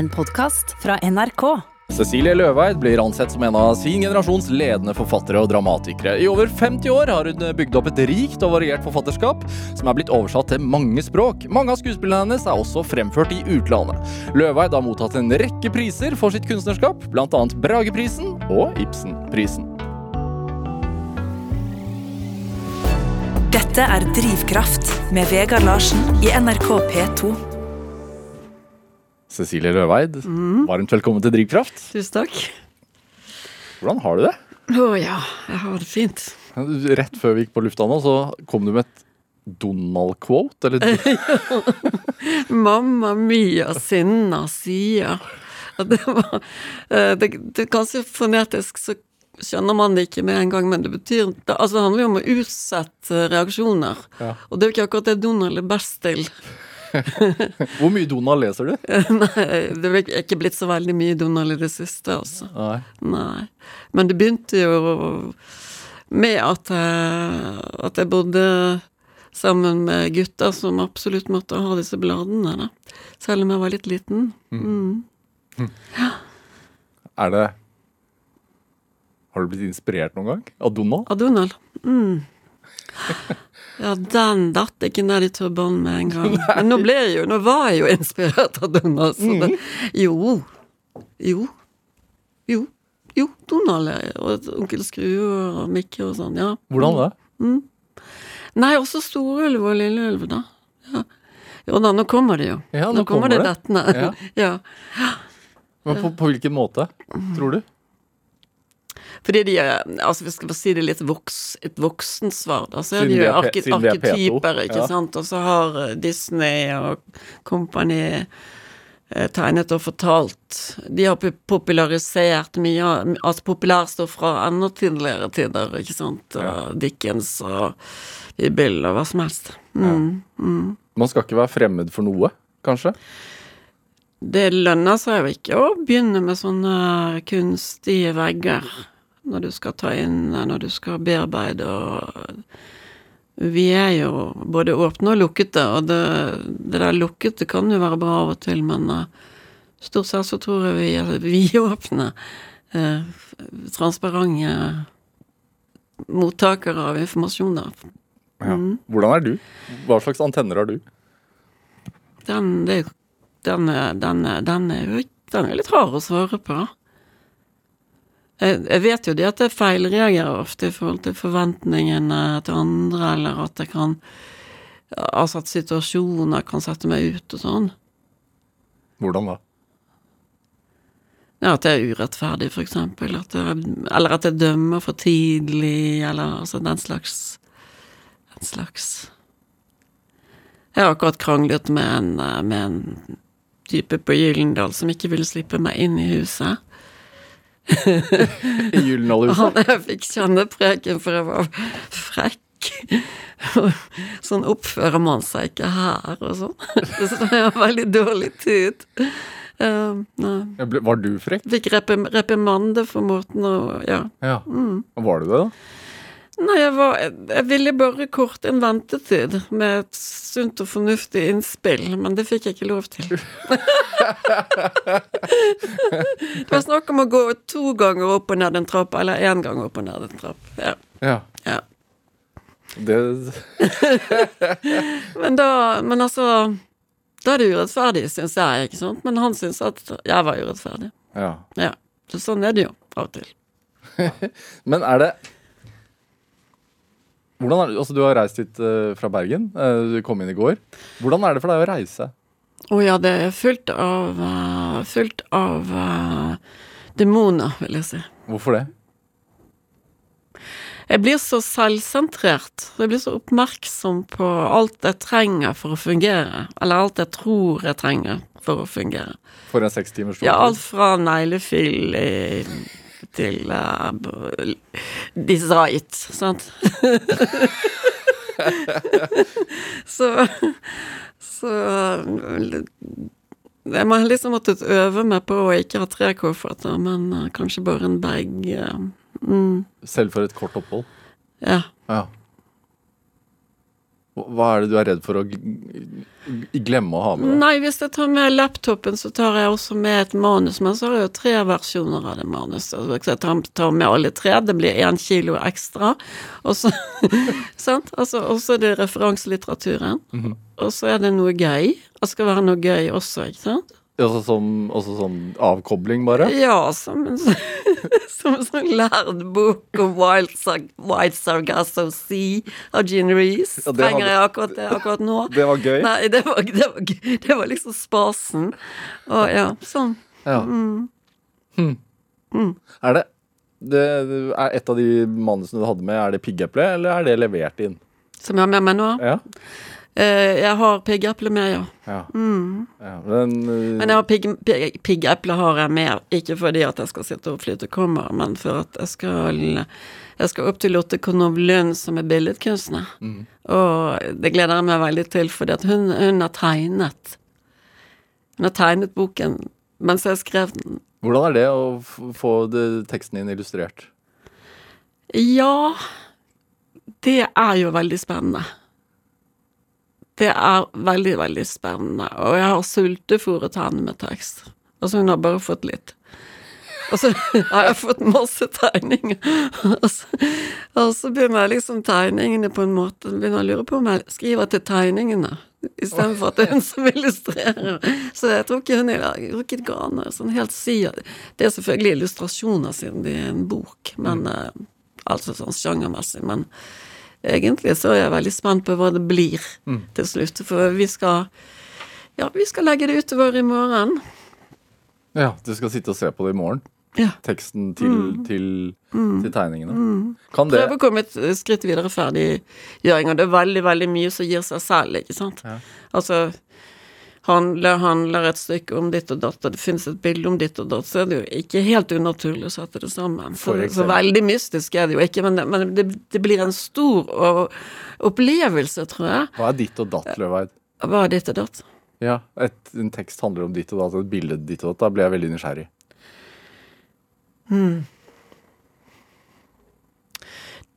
En podkast fra NRK. Cecilie Løveid blir ansett som en av sin generasjons ledende forfattere og dramatikere. I over 50 år har hun bygd opp et rikt og variert forfatterskap som er blitt oversatt til mange språk. Mange av skuespillene hennes er også fremført i utlandet. Løveid har mottatt en rekke priser for sitt kunstnerskap, bl.a. Brageprisen og Ibsenprisen. Dette er Drivkraft med Vegard Larsen i NRK P2. Cecilie Løveid, varmt velkommen til Drivkraft. Tusen takk. Hvordan har du det? Å ja, jeg har det fint. Rett før vi gikk på lufta nå, så kom du med et Donald-quote, eller? Mamma mia sinna sia. Det, var, eh, det, det kanskje fonetisk, så skjønner man det ikke med en gang, men det betyr det, altså det handler jo om å utsette reaksjoner. Ja. Og det er jo ikke akkurat det Donald er best til. Hvor mye Donald leser du? Nei, det er ikke blitt så veldig mye Donald i det siste, altså. Nei. Nei. Men det begynte jo med at jeg, at jeg bodde sammen med gutter som absolutt måtte ha disse bladene, da. Selv om jeg var litt liten. Mm. Er det Har du blitt inspirert noen gang av Donald? Av Donald. Mm. Ja, den datt ikke ned i turbanen med en gang. Men nå ble jeg jo Nå var jeg jo inspirert av Donald, så det Jo. Jo. Jo. Jo, Donald er- og Onkel Skrue og Mikke og sånn, ja. Hvordan det? Nei, også Storulv og Lilleulv, da. Ja. Jo da, nå kommer det jo. Ja, nå, kommer det dettende. Ja. ja. Men på, på hvilken måte, tror du? Fordi de er Altså, vi skal bare si det litt voks, et voksensvar, da. Så er de jo arke, siden vi er P2, arketyper, ikke ja. sant. Og så har eh, Disney og company eh, tegnet og fortalt. De har popularisert mye altså populærstoff fra enda tidligere tider, ikke sant. Ja. Dickens og Bill og hva som helst. Mm. Man skal ikke være fremmed for noe, kanskje? Det lønner seg jo ikke å begynne med sånne kunstige vegger når du skal ta inn, når du skal bearbeide og Vi er jo både åpne og lukkete, og det, det der lukkete kan jo være bra av og til, men eh, stort sett så tror jeg vi er vidåpne, uh, transparente mottakere av informasjon, da. Ja. Hvordan er du? Hva slags antenner har du? Den, det, den, den, den er den er litt rar å svare på. Jeg, jeg vet jo det at jeg feilreagerer ofte i forhold til forventningene til andre, eller at jeg kan Altså at situasjoner kan sette meg ut og sånn. Hvordan da? Ja, at jeg er urettferdig, for eksempel. At jeg, eller at jeg dømmer for tidlig, eller altså den slags Den slags Jeg har akkurat kranglet med en, eh, med en type på Gyllendal som ikke ville slippe meg inn i huset. I Gyldendalhuset? Han jeg fikk kjennepreken for jeg var frekk. Sånn oppfører man seg ikke her, og sånn. Så det var veldig dårlig tid. Uh, Var du frekk? Fikk reprimande for måten å Ja. Ja. Var du det, da? Nei, jeg var Jeg, ville bare korte en ventetid med et sunt og fornuftig innspill, men det fikk jeg ikke lov til. det var snakk om å gå to ganger opp og ned en trapp, eller én gang opp og ned en trapp. Ja. Ja. ja. Det Men da Men altså Da er det urettferdig, syns jeg, ikke sant? Men han syns at jeg var urettferdig. Ja. Ja. Så sånn er det jo av og til. Men er det er altså Du har reist hit uh, fra Bergen. Uh, du kom inn i går. Hvordan er det for deg å reise? Å ja, det er fullt av uh, Fullt av demoner, vil jeg si. Hvorfor det? Jeg blir så selvsentrert. Jeg blir så oppmerksom på alt jeg trenger for å fungere. Eller alt jeg tror jeg trenger for å fungere. For en seks timers Ja, alt fra neglefil i- til uh, design, sant? så Så Jeg må liksom måttet øve meg på å ikke ha tre kofferter, men uh, kanskje bare en bag. Uh, mm, Selv for et kort opphold? ja. Ja. Hva er det du er redd for å glemme å ha med? Nei, hvis jeg tar med laptopen, så tar jeg også med et manus, men så har jeg jo tre versjoner av det manuset. Så jeg tar, med alle tre, det blir én kilo ekstra. Og så Sant? Altså, er det referanselitteraturen. Mhm. Og så er det noe gøy. Det skal være noe gøy også, ikke sant? Også som, også sånn avkobling, bare? Ja, som en, sånn- som en sånn lærd bok om Wild, Wild Sargasso Sea av Jean Reece. Ja, det Trenger jeg akkurat det akkurat nå? Det var gøy. Nei, det var, det var, det var liksom spasen. Og ja, sånn. Ja. Hm. Er det, det Er et av de manusene du hadde med, er det piggeple, eller er det levert inn? Som jeg har med meg nå. Ja. Eh, jeg har piggeple med, ja. ja. ja men, uh, Men jeg har pigg, piggeple har jeg med, ikke fordi at jeg skal sitte og flytte kommer, men for at jeg skal jeg skal opp til Lotte Konow Lund, som er billedkunstner. Mm. Og det gleder jeg meg veldig til, fordi at hun, hun har tegnet Hun har tegnet boken mens jeg skrev den. Hvordan er det å få det, teksten din illustrert? Ja, det er jo veldig spennende. Det er veldig, veldig spennende. Og jeg har sultefòret henne med tekst. Altså, hun har bare fått litt. Og så har jeg fått masse tegninger. Og så, og så begynner jeg liksom tegningene på en måte Begynner å lure på om jeg skriver til tegningene istedenfor at det er hun som illustrerer. Så jeg tror ikke hun er jeg tror sånn helt si Det er selvfølgelig illustrasjoner siden det er en bok, men mm. altså sånn sjangermessig. Men egentlig så er jeg veldig spent på hva det blir til slutt. For vi skal Ja, vi skal legge det utover i morgen. Ja, Du skal sitte og se på det i morgen? Ja. Teksten til, til, til tegningene? Kan det Prøve å komme et skritt videre ferdiggjøring, og det er veldig, veldig mye som gir seg selv, ikke sant. Ja. Altså handler, handler et stykke om ditt og datt, og det finnes et bilde om ditt og datt, så er det jo ikke helt unaturlig å sette det sammen. Så, så veldig mystisk er det jo ikke, men, det, men det, det blir en stor opplevelse, tror jeg. Hva er ditt og datt, Løveid? Hva er ditt og datt? Ja, et, en tekst handler om ditt og datt, et bilde ditt og datt. Da ble jeg veldig nysgjerrig.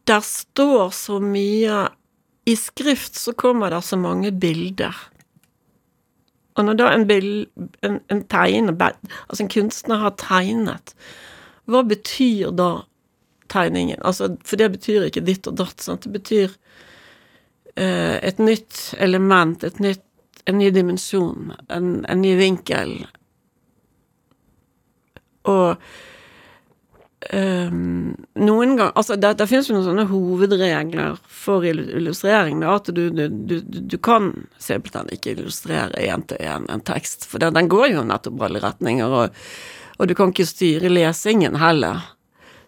Der står så mye I skrift så kommer det så mange bilder. Og når da en, bild, en, en tegner, altså en kunstner har tegnet, hva betyr da tegningen? Altså, for det betyr ikke ditt og datt, sant? Det betyr eh, et nytt element, et nytt, en ny dimensjon, en, en ny vinkel. Og Ehm, noen gang Altså, det, det finnes jo noen sånne hovedregler for illu- illustrering. Da, at du, du, du, du kan simpelthen ikke illustrere én til én en tekst, for den, den går jo nettopp alle retninger, og, og du kan ikke styre lesingen heller.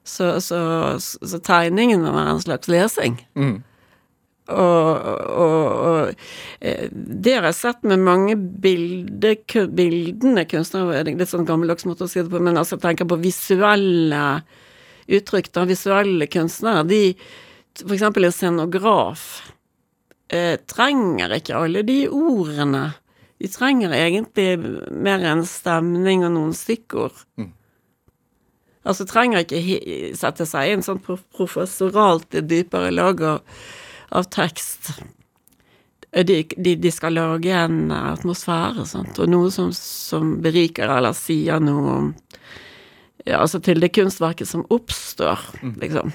Så, så, så tegningen må være en slags lesing. Mm. Og, og, og eh, det har jeg sett med mange bilde, bildende kunstnere, det er litt sånn gammeldags måte å si det på, men altså jeg tenker på visuelle uttrykk, da, visuelle kunstnere, de, for eksempel en scenograf, eh, trenger ikke alle de ordene. De trenger egentlig mer en stemning og noen stikkord. Mm. Altså trenger ikke sette seg inn sånn professoralt i dypere lag av, av tekst. De, de, de skal lage en atmosfære, sant, og noe som, som beriker eller sier noe om ja, altså til det kunstverket som oppstår, liksom.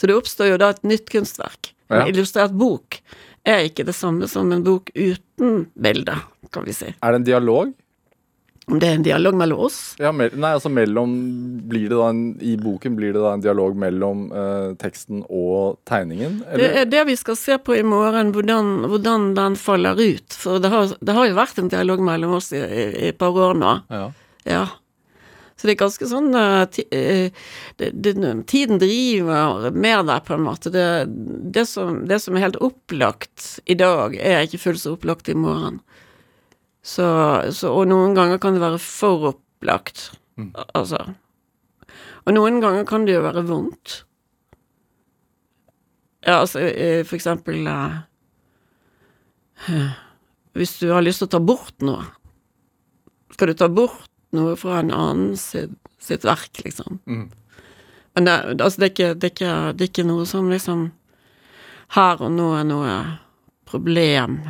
Så det oppstår jo da et nytt kunstverk. En Ja. illustrert bok er ikke det samme som en bok uten bilde, kan vi si. Er det en dialog? Om det er en dialog mellom oss Ja, nei, altså mellom Blir det da en, I boken blir det da en dialog mellom eh, teksten og tegningen? Det er det vi skal se på i morgen, hvordan, hvordan den faller ut. For det har, det har jo vært en dialog mellom oss i, et par år nå. Ja. Ja. Så det er ganske sånn uh, ti, uh, det, det, Tiden driver med deg, på en måte. Det, det, som, det som er helt opplagt i dag, er ikke fullt så opplagt i morgen. Så, så Og noen ganger kan det være for opplagt. mm. Altså. Og noen ganger kan det jo være vondt. Ja, altså eh, for eksempel eh, eh, Hvis du har lyst til å ta bort noe, skal du ta bort noe fra en annen sitt, sitt verk, liksom. Mm. Men det, altså, det, er ikke, det, er ikke, det er ikke noe som liksom her og nå er noe problem.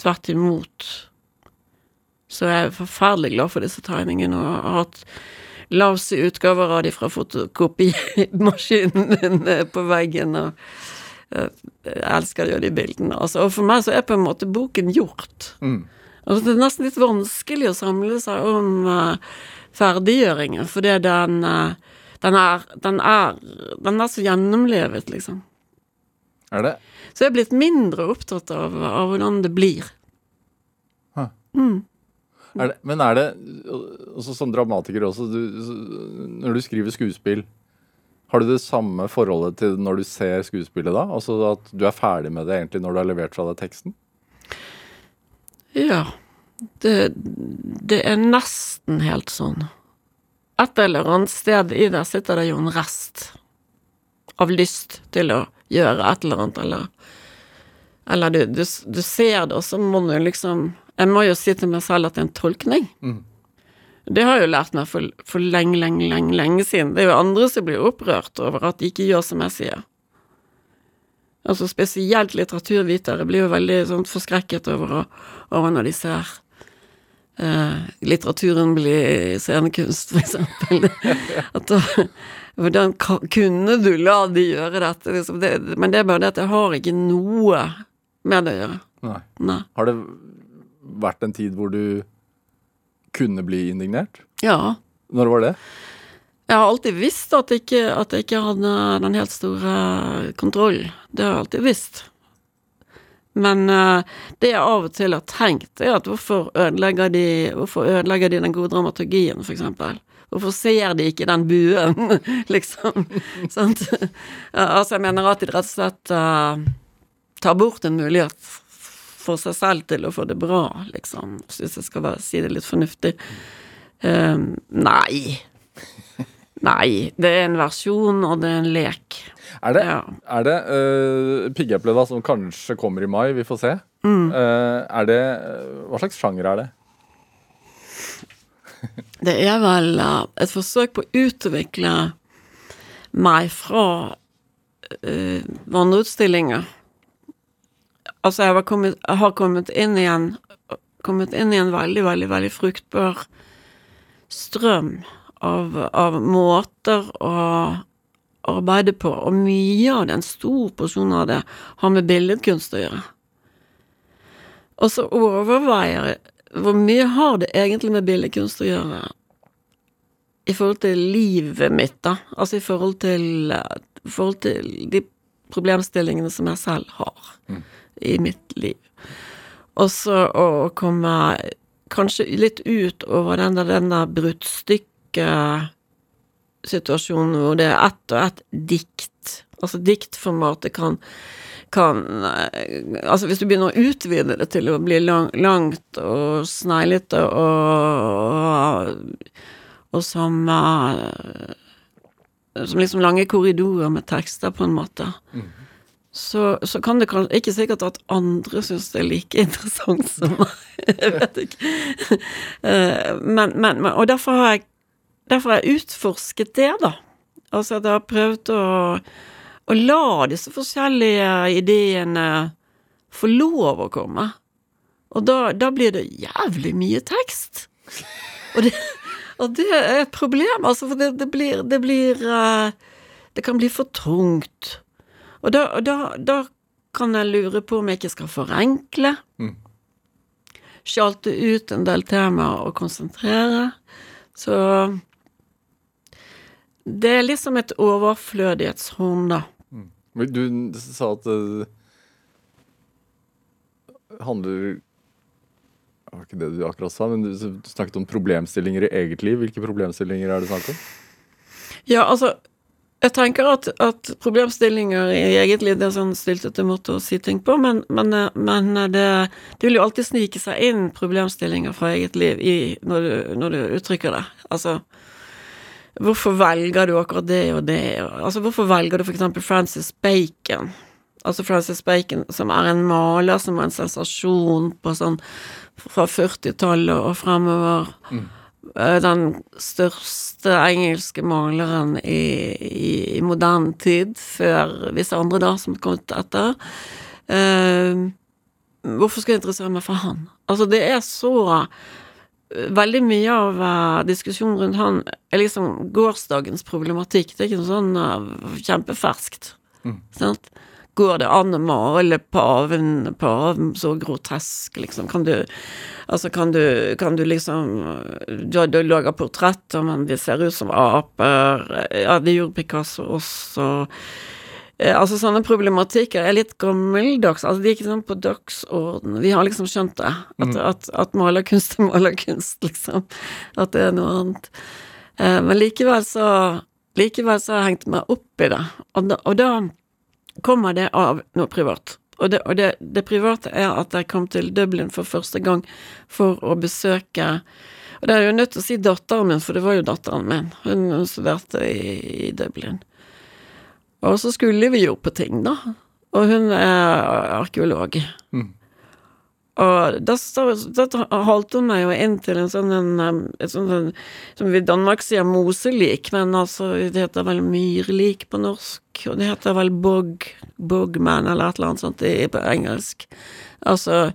Tvert imot. Så jeg er forferdelig glad for disse tegningene, og har hatt lause utgaver av de fra fotokopimaskinen eh, på veggen. og eh, jeg elsker jo de bildene. Altså. Og for meg så er på en måte boken gjort. Mm. Altså, det er nesten litt vanskelig å samle seg om uh, ferdiggjøringen, fordi den, uh, den, er, den, er, den er så gjennomlevet, liksom. Er det Så jeg er blitt mindre opptatt av, av hvordan det blir. Huh. Mm. Er det, men er det også som dramatiker også, du, når du skriver skuespill, har du det samme forholdet til når du ser skuespillet da? Altså at du er ferdig med det egentlig når du har levert fra deg teksten? Ja. Det, det er nesten helt sånn. Et eller annet sted i der sitter det jo en rest av lyst til å gjøre et eller annet, eller Eller du, du, du ser det, og så må du liksom Jeg må jo si til meg selv at det er en tolkning. Mm. Det har jeg jo lært meg for, for lenge, lenge, lenge, lenge siden. Det er jo andre som blir opprørt over at de ikke gjør som jeg sier. Altså spesielt litteraturvitere blir jo veldig sånn forskrekket over, over når de ser eh, litteraturen bli scenekunst, for eksempel. At da Hvordan kunne du la de gjøre dette? Liksom, det, men det er bare det at jeg har ikke noe med det å gjøre. Nei. Nei. Har det vært en tid hvor du kunne bli indignert? Ja. Når var det? Jeg har alltid visst at jeg ikke, at jeg ikke hadde den helt store kontroll. Det har jeg alltid visst. Men eh, det jeg av og til har tenkt, er at hvorfor ødelegger de, hvorfor ødelegger de den gode dramaturgien, for eksempel? Hvorfor ser de ikke den buen, liksom? Sant? Altså, jeg mener at de rett og slett uh, tar bort en mulighet for seg selv til å få det bra, liksom, hvis jeg skal være, si det litt fornuftig. Um, nei. Nei, det er en versjon, og det er en lek. Er det, Ja. er det uh, Piggeple, da, som kanskje kommer i mai, vi får se. Mm. Uh, er det Hva slags sjanger er det? Det er vel uh, et forsøk på å utvikle meg fra uh, vandreutstillinger. Altså, jeg, kommet, har kommet inn i en kommet inn i en veldig, veldig, veldig fruktbar strøm av, av måter å arbeide på, og mye av det, en stor porsjon av det, har med billedkunst å gjøre. Og så overveier jeg hvor mye har det egentlig med billedkunst å gjøre i forhold til livet mitt, da? Altså i forhold til, forhold til de problemstillingene som jeg selv har i mitt liv. Og så å komme kanskje litt ut over den der, den der bruddstykkesituasjonen hvor det er ett og ett dikt. Altså diktformatet kan kan eh, Altså, hvis du begynner å utvide det til å bli lang, langt og sneglete og, og som eh, Som liksom lange korridorer med tekster, på en måte. Så, så kan det kanskje Ikke sikkert at andre syns det er like interessant som meg. Jeg vet ikke. Eh, Men, men, men Og derfor har jeg Derfor har jeg utforsket det, da. Altså at jeg har prøvd å å la disse forskjellige ideene få lov å komme. Og da, da blir det jævlig mye tekst. Og det, og det er et problem, altså, for det, det blir Det blir eh, Det kan bli for tungt. Og da, da, da kan jeg lure på om jeg ikke skal forenkle. Mm. Sjalte ut en del temaer og konsentrere. Så det er liksom et overflødighetshorn, da. Men Du sa at det handler Det var ikke det du akkurat sa, men du du snakket om problemstillinger i eget liv. Hvilke problemstillinger er det snakk om? Ja, altså Jeg tenker at, at problemstillinger i eget liv det er sånn styltete måte å si ting på, men, men, men det, det vil jo alltid snike seg inn problemstillinger fra eget liv i, når, du, når du uttrykker det. Altså Hvorfor velger du akkurat det og det? Altså, hvorfor velger du for eksempel Francis Bacon? Altså Francis Bacon, som er en maler som var en sensasjon på sånn fra 40-tallet og fremover. Eh, Den største engelske maleren i, i, i moderne tid, før visse andre da, som kom etter. Uh, Hvorfor skal jeg interessere meg for han? Altså, det er så Veldig mye av uh, diskusjonen rundt han er liksom gårsdagens problematikk. Det er ikke noe sånn uh, kjempeferskt. Mm. Sant? Går det an å male paven, paven så grotesk, liksom? Kan du Altså, kan du, kan du liksom Du, du lager portretter, men de ser ut som aper. Ja, det gjorde Picasso også. Eh, altså Sånne problematikker er litt gammeldags. Altså De er ikke sånn på dagsorden. Vi har liksom skjønt det. At, Mm. at, at malerkunst er malerkunst, liksom. At det er noe annet. Eh, men likevel så Likevel så har jeg hengt meg opp i det. Og da, og da kommer det av noe privat. Og, det, og det, det private er at jeg kom til Dublin for første gang for å besøke Og det er jo nødt til å si datteren min, for det var jo datteren min. Hun, studerte i, i Dublin. Og så skulle vi jo på ting, da. Og hun er arkeolog. Mm. Og da, holdt hun meg jo inn til en sånn en, et en, Som vi i Danmark sier moselik, men altså det heter vel myrlik på norsk. Og det heter vel bog, bogman eller et eller annet sånt i, på engelsk. Altså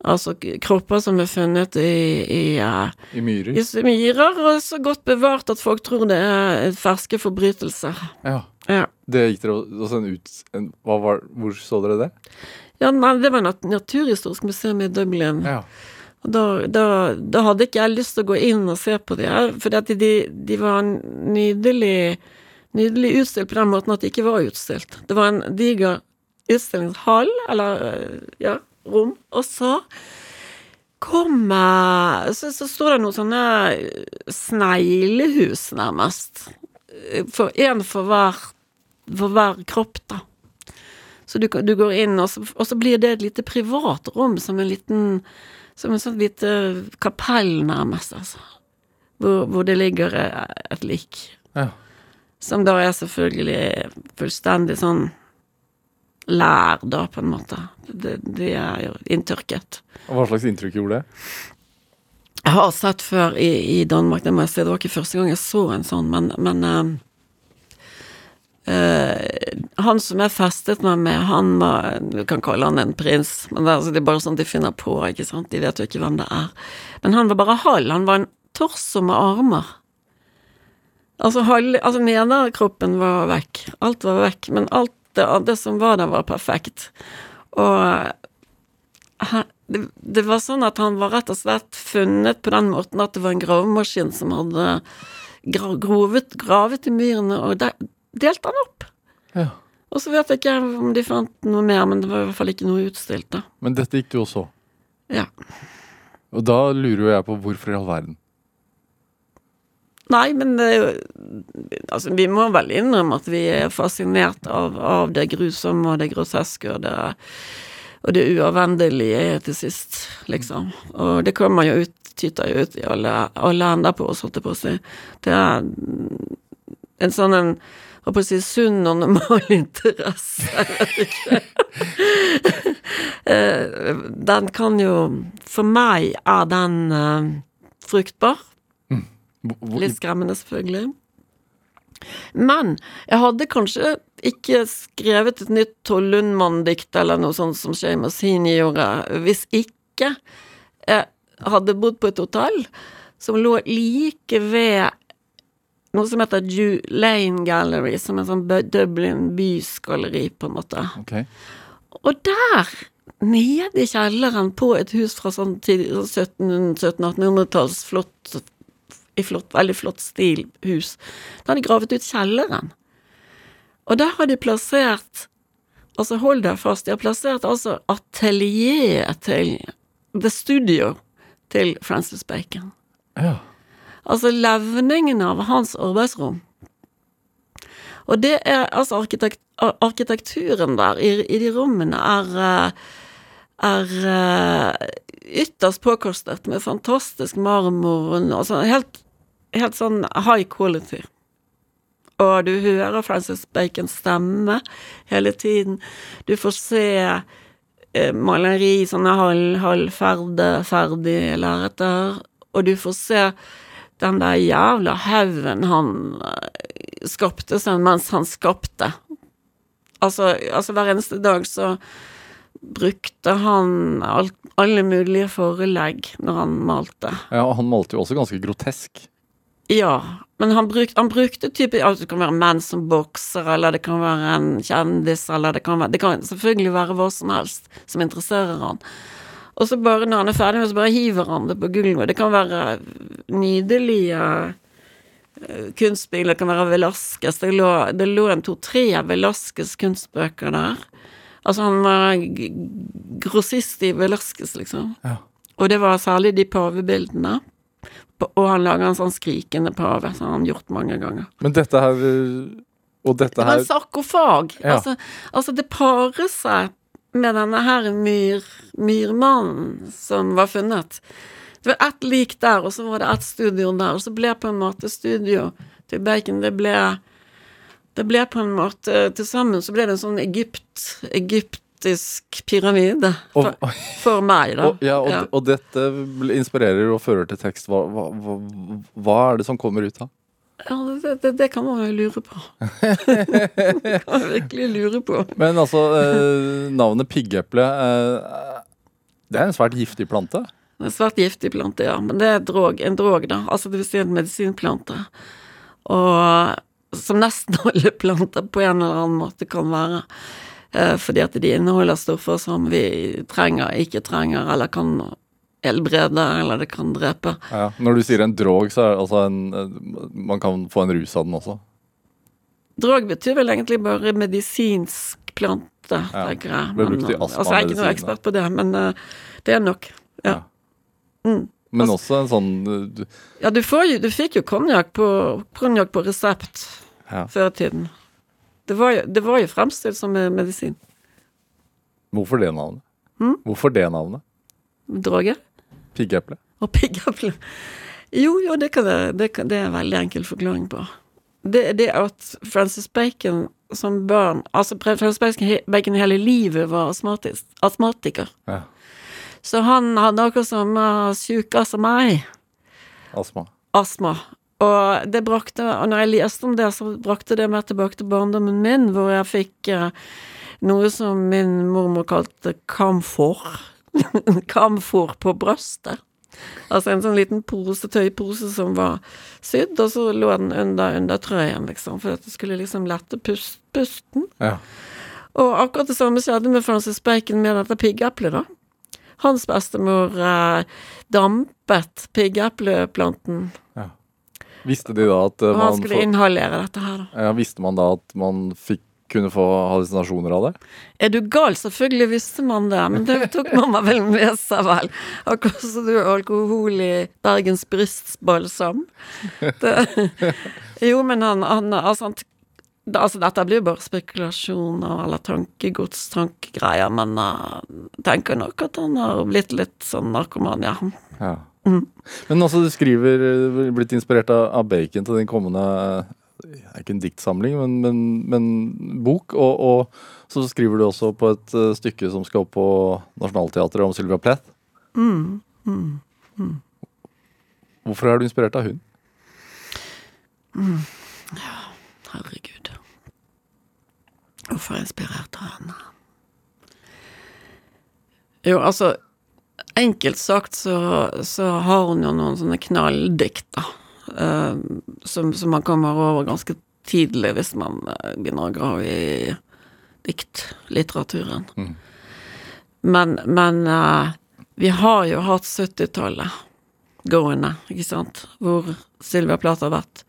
Altså kropper som er funnet i, i, uh, I myrer. i myrer, og så godt bevart at folk tror det er ferske forbrytelser. Ja. Ja. Det gikk dere også en ut... En, var, hvor så dere det? Ja, nei, det var Nat Naturhistorisk museum i Dublin. Ja. Og da, da, da hadde ikke jeg lyst til å gå inn og se på de her, for de, de var nydelig Nydelig utstilt på den måten at de ikke var utstilt. Det var en diger utstillingshall, eller øh, ja, rom, og så kom eh, så, så står det noen sånne sneglehus, nærmest. For én for hver, for hver kropp, da. Så du, du går inn, og så, og så blir det et lite privat rom, som en liten Som en sånn lite kapell, nærmest, altså. Hvor, hvor det ligger eh, et lik. ja. Som da er selvfølgelig fullstendig sånn lær, da, på en måte. Det, det er jo inntørket. Og Hva slags inntrykk gjorde det? Jeg har sett før i, i Danmark, det må jeg si. Det var ikke første gang jeg så en sånn, men, men eh, Han som jeg festet meg med, han var Du kan kalle han en prins, men det, altså, det er bare sånn de finner på, ikke sant. De vet jo ikke hvem det er. Men han var bare halv. Han var en torso med armer. Altså, halv, altså nederkroppen var vekk. Alt var vekk. Men alt det, det som var der, var perfekt. Og det, det var sånn at han var rett og slett funnet på den måten at det var en gravemaskin som hadde gra grovet, gravet i myrene, og de, delte han opp. Ja. Og så vet jeg ikke om de fant noe mer, men det var i hvert fall ikke noe utstilt, da. Men dette gikk du også. Ja. Og da lurer jo jeg på hvorfor i all verden. Nei, men det jo Altså, vi må vel innrømme at vi er fascinert av, av det grusomme og det groteske og det og det uavvendelige til sist, liksom. Og det kommer jo ut, tyter jo ut i alle, alle ender på oss, holdt jeg på å si. Det er en sånn en Holdt på å si sunn og normal interesse, jeg vet ikke. Eh, den kan jo For meg er den eh, fruktbar. Hvor- Litt skremmende, selvfølgelig. Men jeg hadde kanskje ikke skrevet et nytt Tollundmann-dikt eller noe sånt som Seamus Heaney gjorde, hvis ikke jeg hadde bodd på et hotell som lå like ved noe som heter Jew Lane Gallery, som er sånn Dublin bysgalleri, på en måte. Okay. Og der, nede i kjelleren på et hus fra sånn 1700-1800-talls flott i flott, veldig flott stil hus, da har de gravet ut kjelleren. Og der har de plassert Altså, hold deg fast, de har plassert altså atelieret til The Studio til Francis Bacon. Ja. Altså levningen av hans arbeidsrom. Og det er altså arkitekt, arkitekturen der i, i de rommene er eh, er eh, ytterst påkostet med fantastisk marmor altså helt, helt sånn high quality. Og du hører Francis Bacons stemme hele tiden. Du får se eh, maleri, sånne halv, halvferdige ferdige lerreter, og du får se den der jævla haugen han eh, skapte seg mens han skapte. Altså, altså hver eneste dag så brukte han alt, alle mulige forelegg når han malte. Ja, og han malte jo også ganske grotesk. Ja, men han, bruk, han brukte type altså Det kan være menn som bokser, eller det kan være en kjendis, eller det kan, være, det kan selvfølgelig være hva som helst som interesserer han. Og så bare når han er ferdig med så bare hiver han det på gulvet. Det kan være nydelige eh, kunstbilder, det kan være Velasquez. Det lå, det lå en to-tre Velasquez kunstbøker der. Altså, han var grossist i Velasquez, liksom. Ja. Og det var særlig de pavebildene. Og han laga en sånn skrikende pave, som han har gjort mange ganger. Men dette her øh, Og dette her Det var en sarkofag. Ja. Altså, altså, det parer seg med denne her myr, myrmannen som var funnet. Det var ett lik der, og så var det ett studio der, og så ble på en måte studio til Bacon Det ble Det ble på en måte Til sammen så ble det en sånn Egypt, egyptisk pyramide for, og, for meg, da. og, ja, og, og dette inspirerer og fører til tekst. Hva, hva, hva, hva er det som kommer ut av? Ja, det, det, det kan man jo lure på. det kan man virkelig lure på. Men altså, eh, navnet piggeple eh, Det er en svært giftig plante. Det er svært giftig plante, ja. Men det er drog, en drog, da. Altså det vil si en medisinplante. Og som nesten alle planter på en eller annen måte kan være. Eh, fordi at de inneholder stoffer som vi trenger, ikke trenger, eller kan helbrede, eller det kan drepe. Ja. Når du sier en drog, så er det altså en eh, Man kan få en rus av den også. Drog betyr vel egentlig bare medisinsk plante, tenker jeg. Men, brukt i altså, jeg er ikke noe ekspert på det, men uh, det er nok. Ja. Mm. Men Altså- også en sånn eh, du- Ja, du, får jo, du fikk jo konjakk på, konjakk på resept Ja. før i tiden. Det var, jo, det var jo fremstilt som medisin. Hvorfor det navnet? Hmm? Hvorfor det navnet? Droge. Piggeple? Og piggeple. Jo, jo, det, kan jeg, det, kan, det er en veldig enkel forklaring på. Det det at Francis Bacon som barn Altså, Francis Bacon, he- Bacon hele livet var astmatisk, astmatiker. Ja. Så han hadde akkurat samme sjuka som meg. Astma. astma. Og det brakte, og når jeg leste om det, så brakte det meg tilbake til barndommen min, hvor jeg fikk eh, noe som min mormor kalte kamfor. Kamfor på brøstet. Altså en sånn liten pose, tøypose som var sydd, og så lå den under undertrøyen, liksom, for at det skulle liksom lette pust, pusten. Ja. Og akkurat det samme skjedde med Francis Bacon med dette piggeplet, da. Hans bestemor eh, dampet piggepleplanten, Visste de da at man og han skulle får, inhalere dette her, da. ja, Visste man da at man fikk kunne få hallusinasjoner av det? Er du gal? Selvfølgelig visste man det, men det tok mamma vel med seg, vel. Akkurat som du er alkohol i Bergens brystbalsam. Det, jo, men han, han Altså, han, altså dette blir jo bare spekulasjoner eller tankegods, tankegreier, men jeg tenker nok at han har blitt litt sånn narkoman, ja. Ja. Mm. Men altså, du skriver eh, blitt inspirert av, Bacon til din kommende eh, er ikke en diktsamling, men, men, men bok. Og, og så skriver du også på et eh, stykke som skal opp på Nationaltheatret om Sylvia Plath. Mm, mm. Hvorfor er du inspirert av hun? Herregud. Hvorfor er jeg inspirert av henne? Jo, altså Enkelt sagt så, så har hun jo noen sånne knalldikt, da. Eh, som, som man kommer over ganske tidlig hvis man eh, begynner å grave i diktlitteraturen. Mm. Men, men uh, vi har jo hatt 70-tallet gående, ikke sant, hvor Sylvia Plath har vært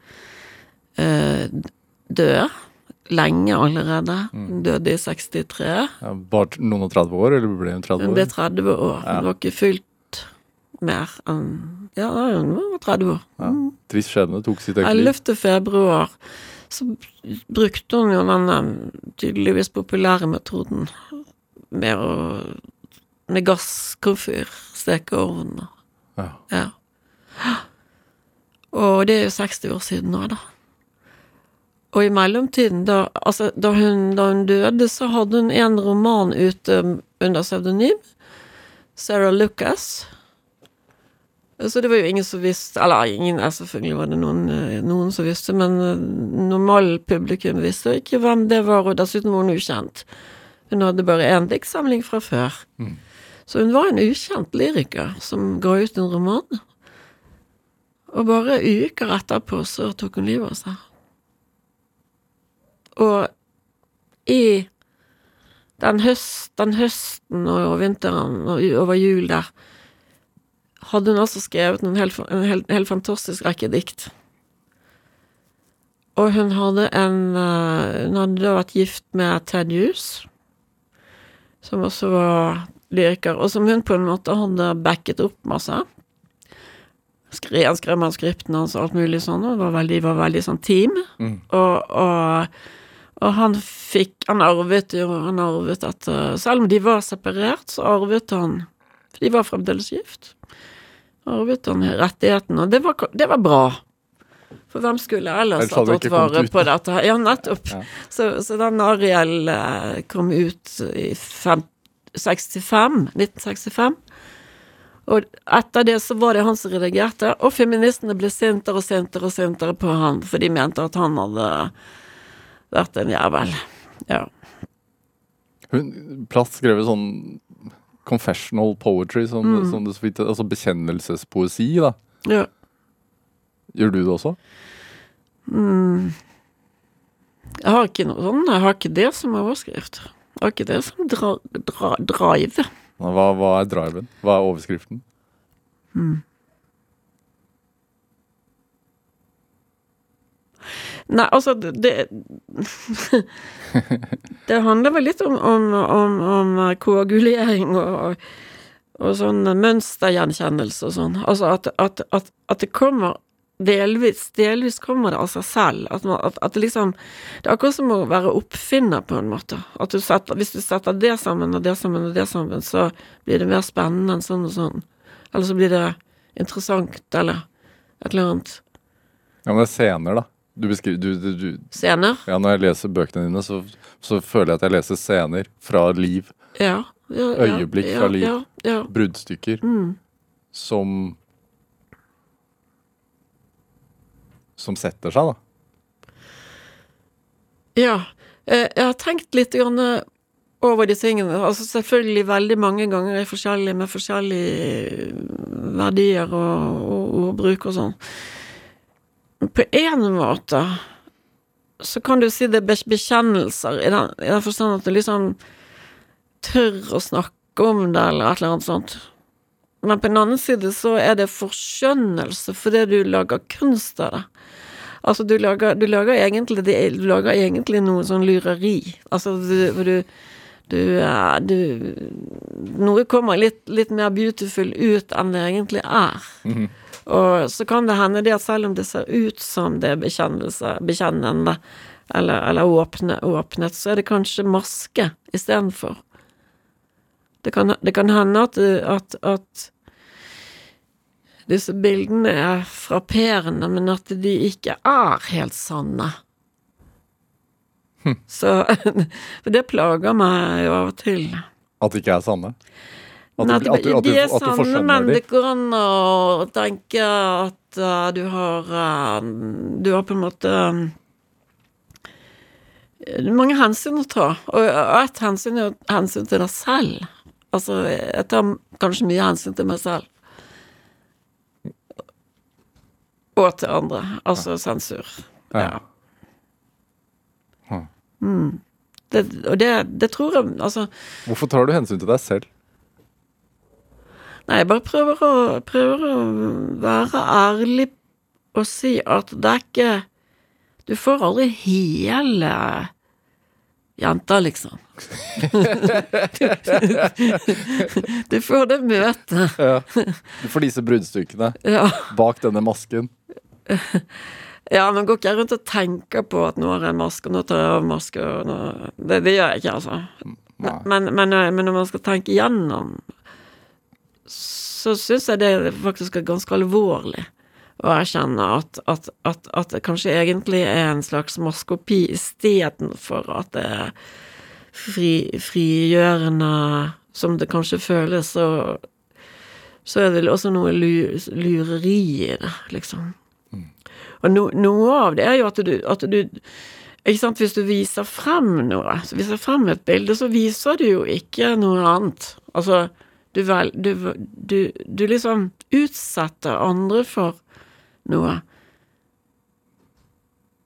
uh, død lenge allerede. Hun døde i 63. Ja, bare noen og 30 år, eller ble hun 30 Hun år? ble 30 år. Ja. Hun var ikke fylt mer enn Ja, hun var 30 år. Ja. Trist skjebne, tok sitt eget liv. 11. februar så brukte hun jo denne tydeligvis populære metoden med å med gasskomfyr steke ovnen. Ja. Ja. Og det er jo 60 år siden nå, da. Og i mellomtiden, da, altså, da, hun, da hun døde, så hadde hun en roman ute under pseudonym. Sarah Lucas. Så det var jo ingen som visste Eller ingen, selvfølgelig var det noen, eh, noen som visste, men eh, normalpublikum visste ikke hvem det var, og dessuten var hun ukjent. Hun hadde bare én diktsamling fra før. Mm. Så hun var en ukjent lyriker som ga ut en roman. Og bare uker etterpå så tok hun livet av seg. Og i den, høst, den høsten og vinteren og over jul der hadde hun altså skrevet en helt en helt- en helt fantastisk rekke dikt. Og hun hadde en eh, Hun hadde da vært gift med Ted Hughes, som også var lyriker, og som hun på en måte hadde backet opp masse. Han skrev manuskriptene hans og alt mulig sånn, og var veldig, var veldig sånn team. Mm. Og, og, og han fikk Han arvet jo Han arvet at eh, Selv om de var separert, så arvet han For de var fremdeles gift. Arvet han rettigheten, og det var, det var bra. For hvem skulle ellers ha tatt vare på dette? her? Ja, nettopp. Ja. Så, så den Ariel eh, kom ut i fem, 65, 1965. Og etter det så var det han som redigerte, og feministene ble sintere og sintere og sintere på han, for de mente at han hadde vært en jævel. Ja. Hun, Plass skrev sånn confessional poetry, som, Mm. som det så vidt Altså bekjennelsespoesi, da. ja. Gjør du det også? Mm. Jeg har ikke noe sånn, jeg har ikke det som overskrift. Jeg har ikke det som dra, dra, drive. Hva, hva er driven? Hva er overskriften? Nei, altså, det Det, handler vel litt om, om, om, om koagulering og, og sånn mønstergjenkjennelse og sånn. Altså at, at, at, at det kommer delvis Delvis kommer det av seg selv. At, man, at, at det liksom Det er akkurat som å være oppfinner, på en måte. At du setter, hvis du setter det sammen og det sammen og det sammen, så blir det mer spennende enn sånn og sånn. Eller så blir det interessant, eller et eller annet. Ja, men det er scener, da. Du beskriver, du, du, du, Scener. ja, når jeg leser bøkene dine, så, så føler jeg at jeg leser scener fra liv. Ja. ja, ja Øyeblikk fra liv. Ja. Bruddstykker Mm. som Som setter seg, da. Ja. eh, Jeg har tenkt litt eh, over de tingene. Altså selvfølgelig veldig mange ganger i forskjellig, med forskjellige verdier og, og ordbruk og sånn. På en måte så kan du si det er bekjennelser, i den, i den forstand at du liksom tør å snakke om det, eller et eller annet sånt. Men på den annen side så er det forskjønnelse fordi du lager kunst av det. Altså, du lager, du lager egentlig Du lager egentlig noe sånn lureri. Altså, du du, du, eh, du Noe kommer litt, litt mer beautiful ut enn det egentlig er. Mhm. Og så kan det hende det at selv om det ser ut som det er bekjennende, eller, eller åpne, åpnet, så er det kanskje maske istedenfor. Det kan, det kan hende at, at, at disse bildene er frapperende, men at de ikke er helt sanne. Så For det plager meg jo av og til. At det ikke er sanne. At du, at du, at du, de er sanne, men det går an å tenke at uh, du har uh, Du har på en måte er mange hensyn å ta, og og ett hensyn er hensyn til deg selv. Altså, jeg tar kanskje mye hensyn til meg selv. Og til andre. Altså sensur. Ja. Ja. Mm. Det, og det, det tror jeg Altså Hvorfor tar du hensyn til deg selv? Nei, jeg bare prøver å, prøver å være ærlig og si at det er ikke Du får aldri hele jenta, liksom. du får det møtet. Ja. Du får disse bruddstykkene Ja. bak denne masken. ja, men går ikke jeg rundt og tenker på at nå har jeg maske, og nå tar jeg av maske, og nå Det, det gjør jeg ikke, altså. Men, men, men når man skal tenke gjennom, så syns jeg det faktisk er ganske alvorlig å erkjenne at, at, at, at det kanskje egentlig er en slags maskopi istedenfor at det er fri, frigjørende som det kanskje føles, så, så er det også noe lureri i det, liksom. Og no, noe av det er jo at du, at du Ikke sant, hvis du viser frem noe, så viser frem et bilde, så viser du jo ikke noe annet. Altså, du Du, du, du liksom utsetter andre for noe.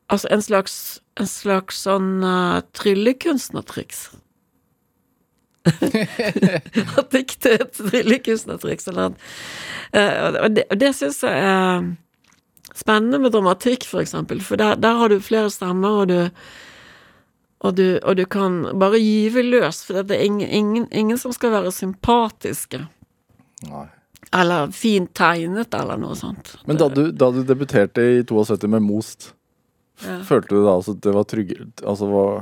Altså en slags En slags sånn uh, tryllekunstnertriks. At diktet er et tryllekunstnertriks eller noe. Uh, og det, og det syns jeg er spennende med dramatikk, for eksempel, for der, der har du flere stemmer, og du og du, og du kan bare gyve løs, for det er ingen, ingen, ingen som skal være sympatiske. Nei. Eller fint tegnet, eller noe sånt. Men da du, da du debuterte i 72 med Most, Ja. følte du da altså at det var tryggere Altså var,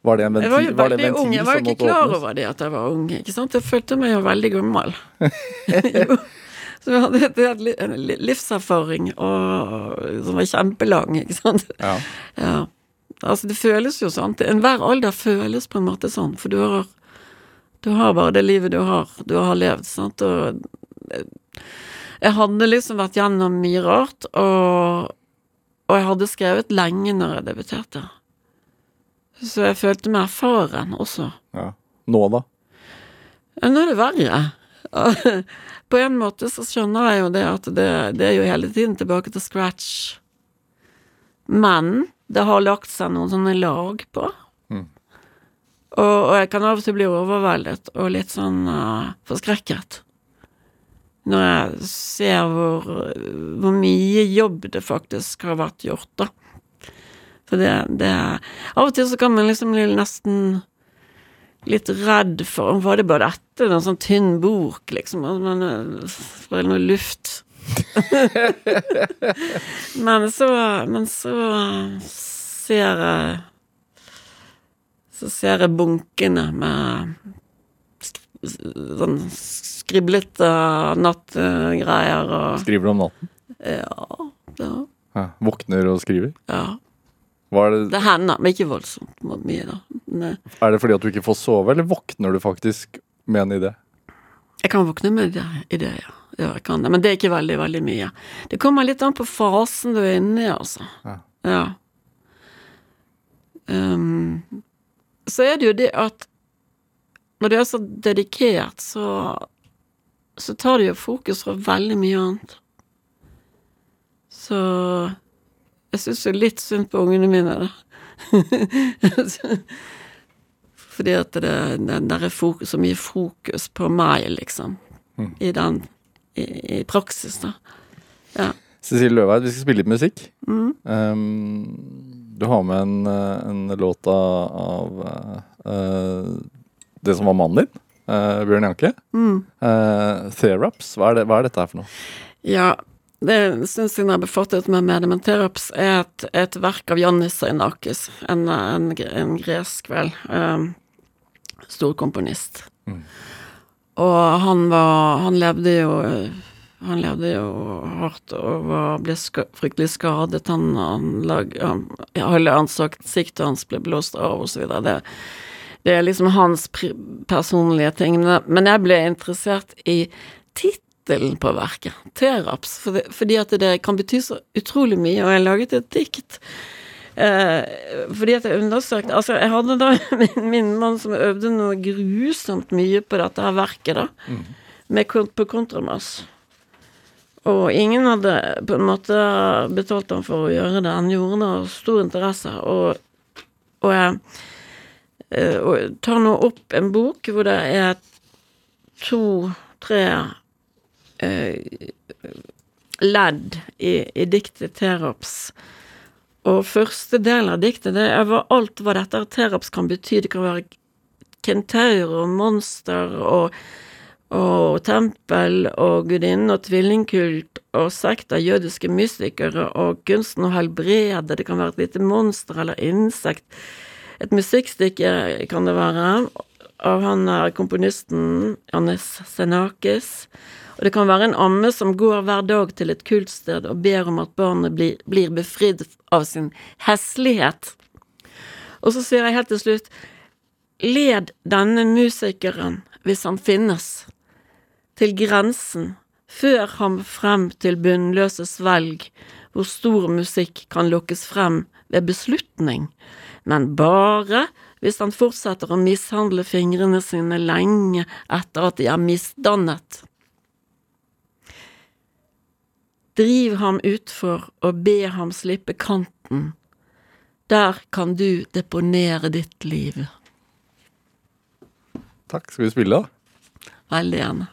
var det en ventil? Jeg var var det en ventil jeg var ikke klar åpnes? over det at jeg var ung, ikke sant. Jeg følte meg jo veldig gammel. jo. Så vi hadde en livserfaring og, som var kjempelang, ikke sant. Ja. Ja. Altså, det føles jo sånn. Enhver alder føles på en måte sånn, for du har Du har bare det livet du har, du har levd, sant, og eh, Jeg hadde liksom vært gjennom mye rart, og, og jeg hadde skrevet lenge når jeg debuterte. Så jeg følte meg erfaren også. ja. Nå, da? Ja, Nå er det verre. På en måte så skjønner jeg jo det at det, det er jo hele tiden tilbake til scratch. Men det har lagt seg noen sånne lag på. Mm. Og, og jeg kan av og til bli overveldet og litt sånn uh, forskrekket. Når jeg ser hvor, hvor mye jobb det faktisk har vært gjort, da. Så det, det Av og til så kan man liksom bli nesten litt redd for Var det bare dette? En sånn tynn bok, liksom? Man, eh, noe luft. men så Men så ser jeg Så ser jeg bunkene med sånn skriblete nattgreier og Skriver du om natten? Ja. Ja. Ja. Våkner og skriver? ja. Det, Det hender, men ikke voldsomt mye, da. Men, eh, er det fordi at du ikke får sove, eller våkner du faktisk med en idé? Jeg kan våkne med en idé, ja. Ja. jeg kan det. Men det er ikke veldig, veldig mye. Det kommer litt an på fasen du er inne i, altså. Ja. Ja. Um, så er det jo det at når du er så dedikert, så så tar det jo fokus fra veldig mye annet. Så jeg syns jo litt synd på ungene mine, da. Fordi at det, det det er fokus, så mye fokus på meg, liksom. I den i, i praksis, da. Ja. Cecilie Løveid, vi skal spille litt musikk. Mm. Um, du har med en, eh, en låt av, eh, det som var mannen din, uh, Bjørn Janke. Mm. Uh, Theraps, hva er, det, hva er dette her for noe? Ja, det syns jeg har befattet meg med det, men Theraps er et, et verk av Jannis Seinakis, en, en, en gresk, vel, um, stor komponist. Mm. Og han var Han levde jo han levde jo hardt og var, ble ska, fryktelig skadet. Han, han, lag, han hele ansiktet hans ble blåst av, videre. Det, det er liksom hans personlige ting. Men jeg ble interessert i tittelen på verket, Teraps, fordi, fordi at det kan bety så utrolig mye, og jeg laget et dikt. Eh, fordi at jeg undersøkte Altså, jeg hadde da min, min mann som øvde noe grusomt mye på dette her verket, da, med, på kontrabass. Og ingen hadde på en måte betalt ham for å gjøre det. Han gjorde det av stor interesse, og, og jeg eh, og tar nå opp en bok hvor det er to-tre eh, ledd i, i diktet Terops. Og første delen av diktet det er hva alt hva dette teraps kan bety. Det kan være kentaur og monster og, og tempel og gudinnen og tvillingkult og sekt av jødiske mystikere og kunsten å helbrede. Det kan være et lite monster eller insekt. Et musikkstykke kan det være av han er komponisten Jannis Senakis. Og det kan være en amme som går hver dag til et kultsted og ber om at barnet blir, blir befridd av sin heslighet. Og så sier jeg helt til slutt Led denne musikeren, hvis han finnes, til grensen, før ham frem til bunnløse svelg, hvor stor musikk kan lokkes frem ved beslutning, men bare hvis han fortsetter å mishandle fingrene sine lenge etter at de er misdannet. Driv ham utfor og be ham slippe kanten. Der kan du deponere ditt liv. Takk. Skal vi spille, da? Veldig gjerne.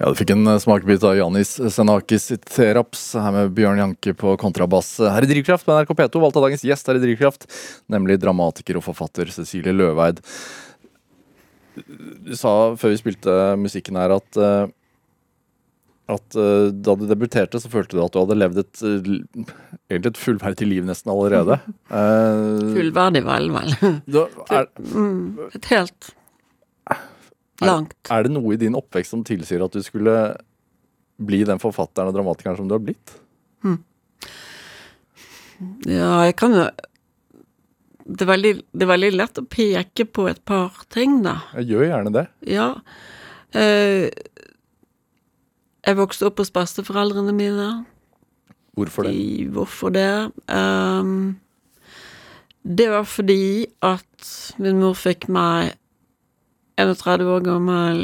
Ja, Du fikk en eh, smakebit av Janis Senakis Teraps her med Bjørn Janke på kontrabass. Her i Drivkraft på NRK P2 valgte dagens gjest her i Drivkraft, nemlig dramatiker og forfatter Cecilie Løveid. Du sa før vi spilte musikken her at eh, at eh, da du debuterte, så følte du at du hadde levd et egentlig et fullverdig liv nesten allerede. Fullverdig vel, vel. Da, er, Mm, et helt langt. er det noe i din oppvekst som tilsier at du skulle bli den forfatteren og dramatikeren som du har blitt? Ja, jeg kan jo det er, veldig, det er veldig lett å peke på et par ting, da. Jeg gjør gjerne det. Ja. Eh, jeg vokste opp hos besteforeldrene mine. Hvorfor det? De, hvorfor det? Um, det var fordi at min mor fikk meg 31 år gammel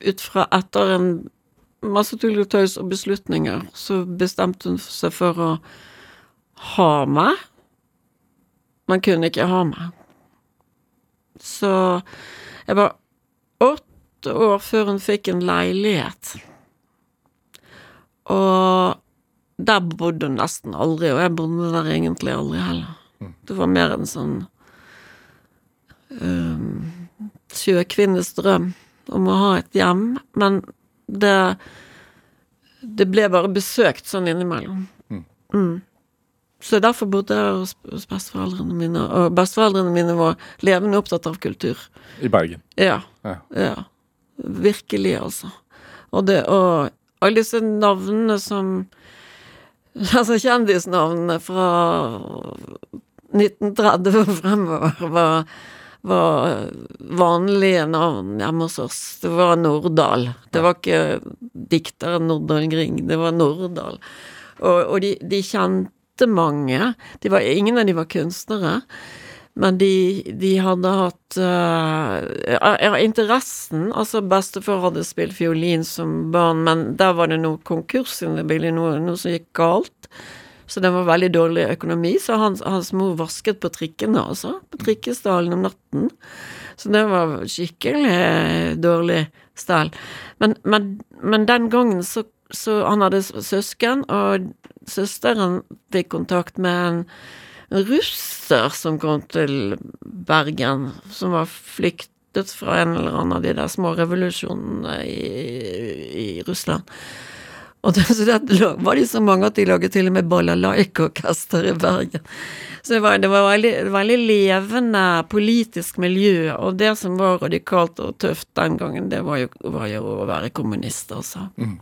ut fra etter en masse tull og tøys og beslutninger, så bestemte hun seg for å ha meg, men kunne ikke ha meg. Så jeg var åtte år før hun fikk en leilighet. Og der bodde hun nesten aldri, og jeg bodde der egentlig aldri heller. Det var mer en sånn um, sjøkvinnes drøm om å ha et hjem, men det Det ble bare besøkt sånn innimellom. Mm. Så derfor bodde jeg hos besteforeldrene mine, og besteforeldrene mine var levende opptatt av kultur. I Bergen. Ja. Ja. Ja. Virkelig, altså. Og det Og alle disse navnene som Altså kjendisnavnene fra 1930 og fremover var, var vanlige navn hjemme hos oss. Det var Nordahl. Det var ikke dikteren Nordahl Grieg, det var Nordahl. Og, og de, de, kjente mange. De var, ingen av de var kunstnere. Men de, de hadde hatt uh, interessen Altså, bestefar hadde spilt fiolin som barn, men der var det noe konkurs i det bildet, noe, noe som gikk galt. Så det var veldig dårlig økonomi, så hans, hans mor vasket på trikkene, altså. På trikkestallen om natten. Så det var skikkelig dårlig stell. Men, men, men, den gangen så, så Han hadde søsken, og søsteren fikk kontakt med en russer som kom til Bergen, som var flyktet fra en eller annen av de der små revolusjonene i, i Russland. Og det, så det var de så mange at de laget til og med balalaika-orkester i Bergen. Så det var, det var veldig, veldig, levende politisk miljø, og det som var radikalt og tøft den gangen, det var jo, var jo å være kommunist, altså. Mm.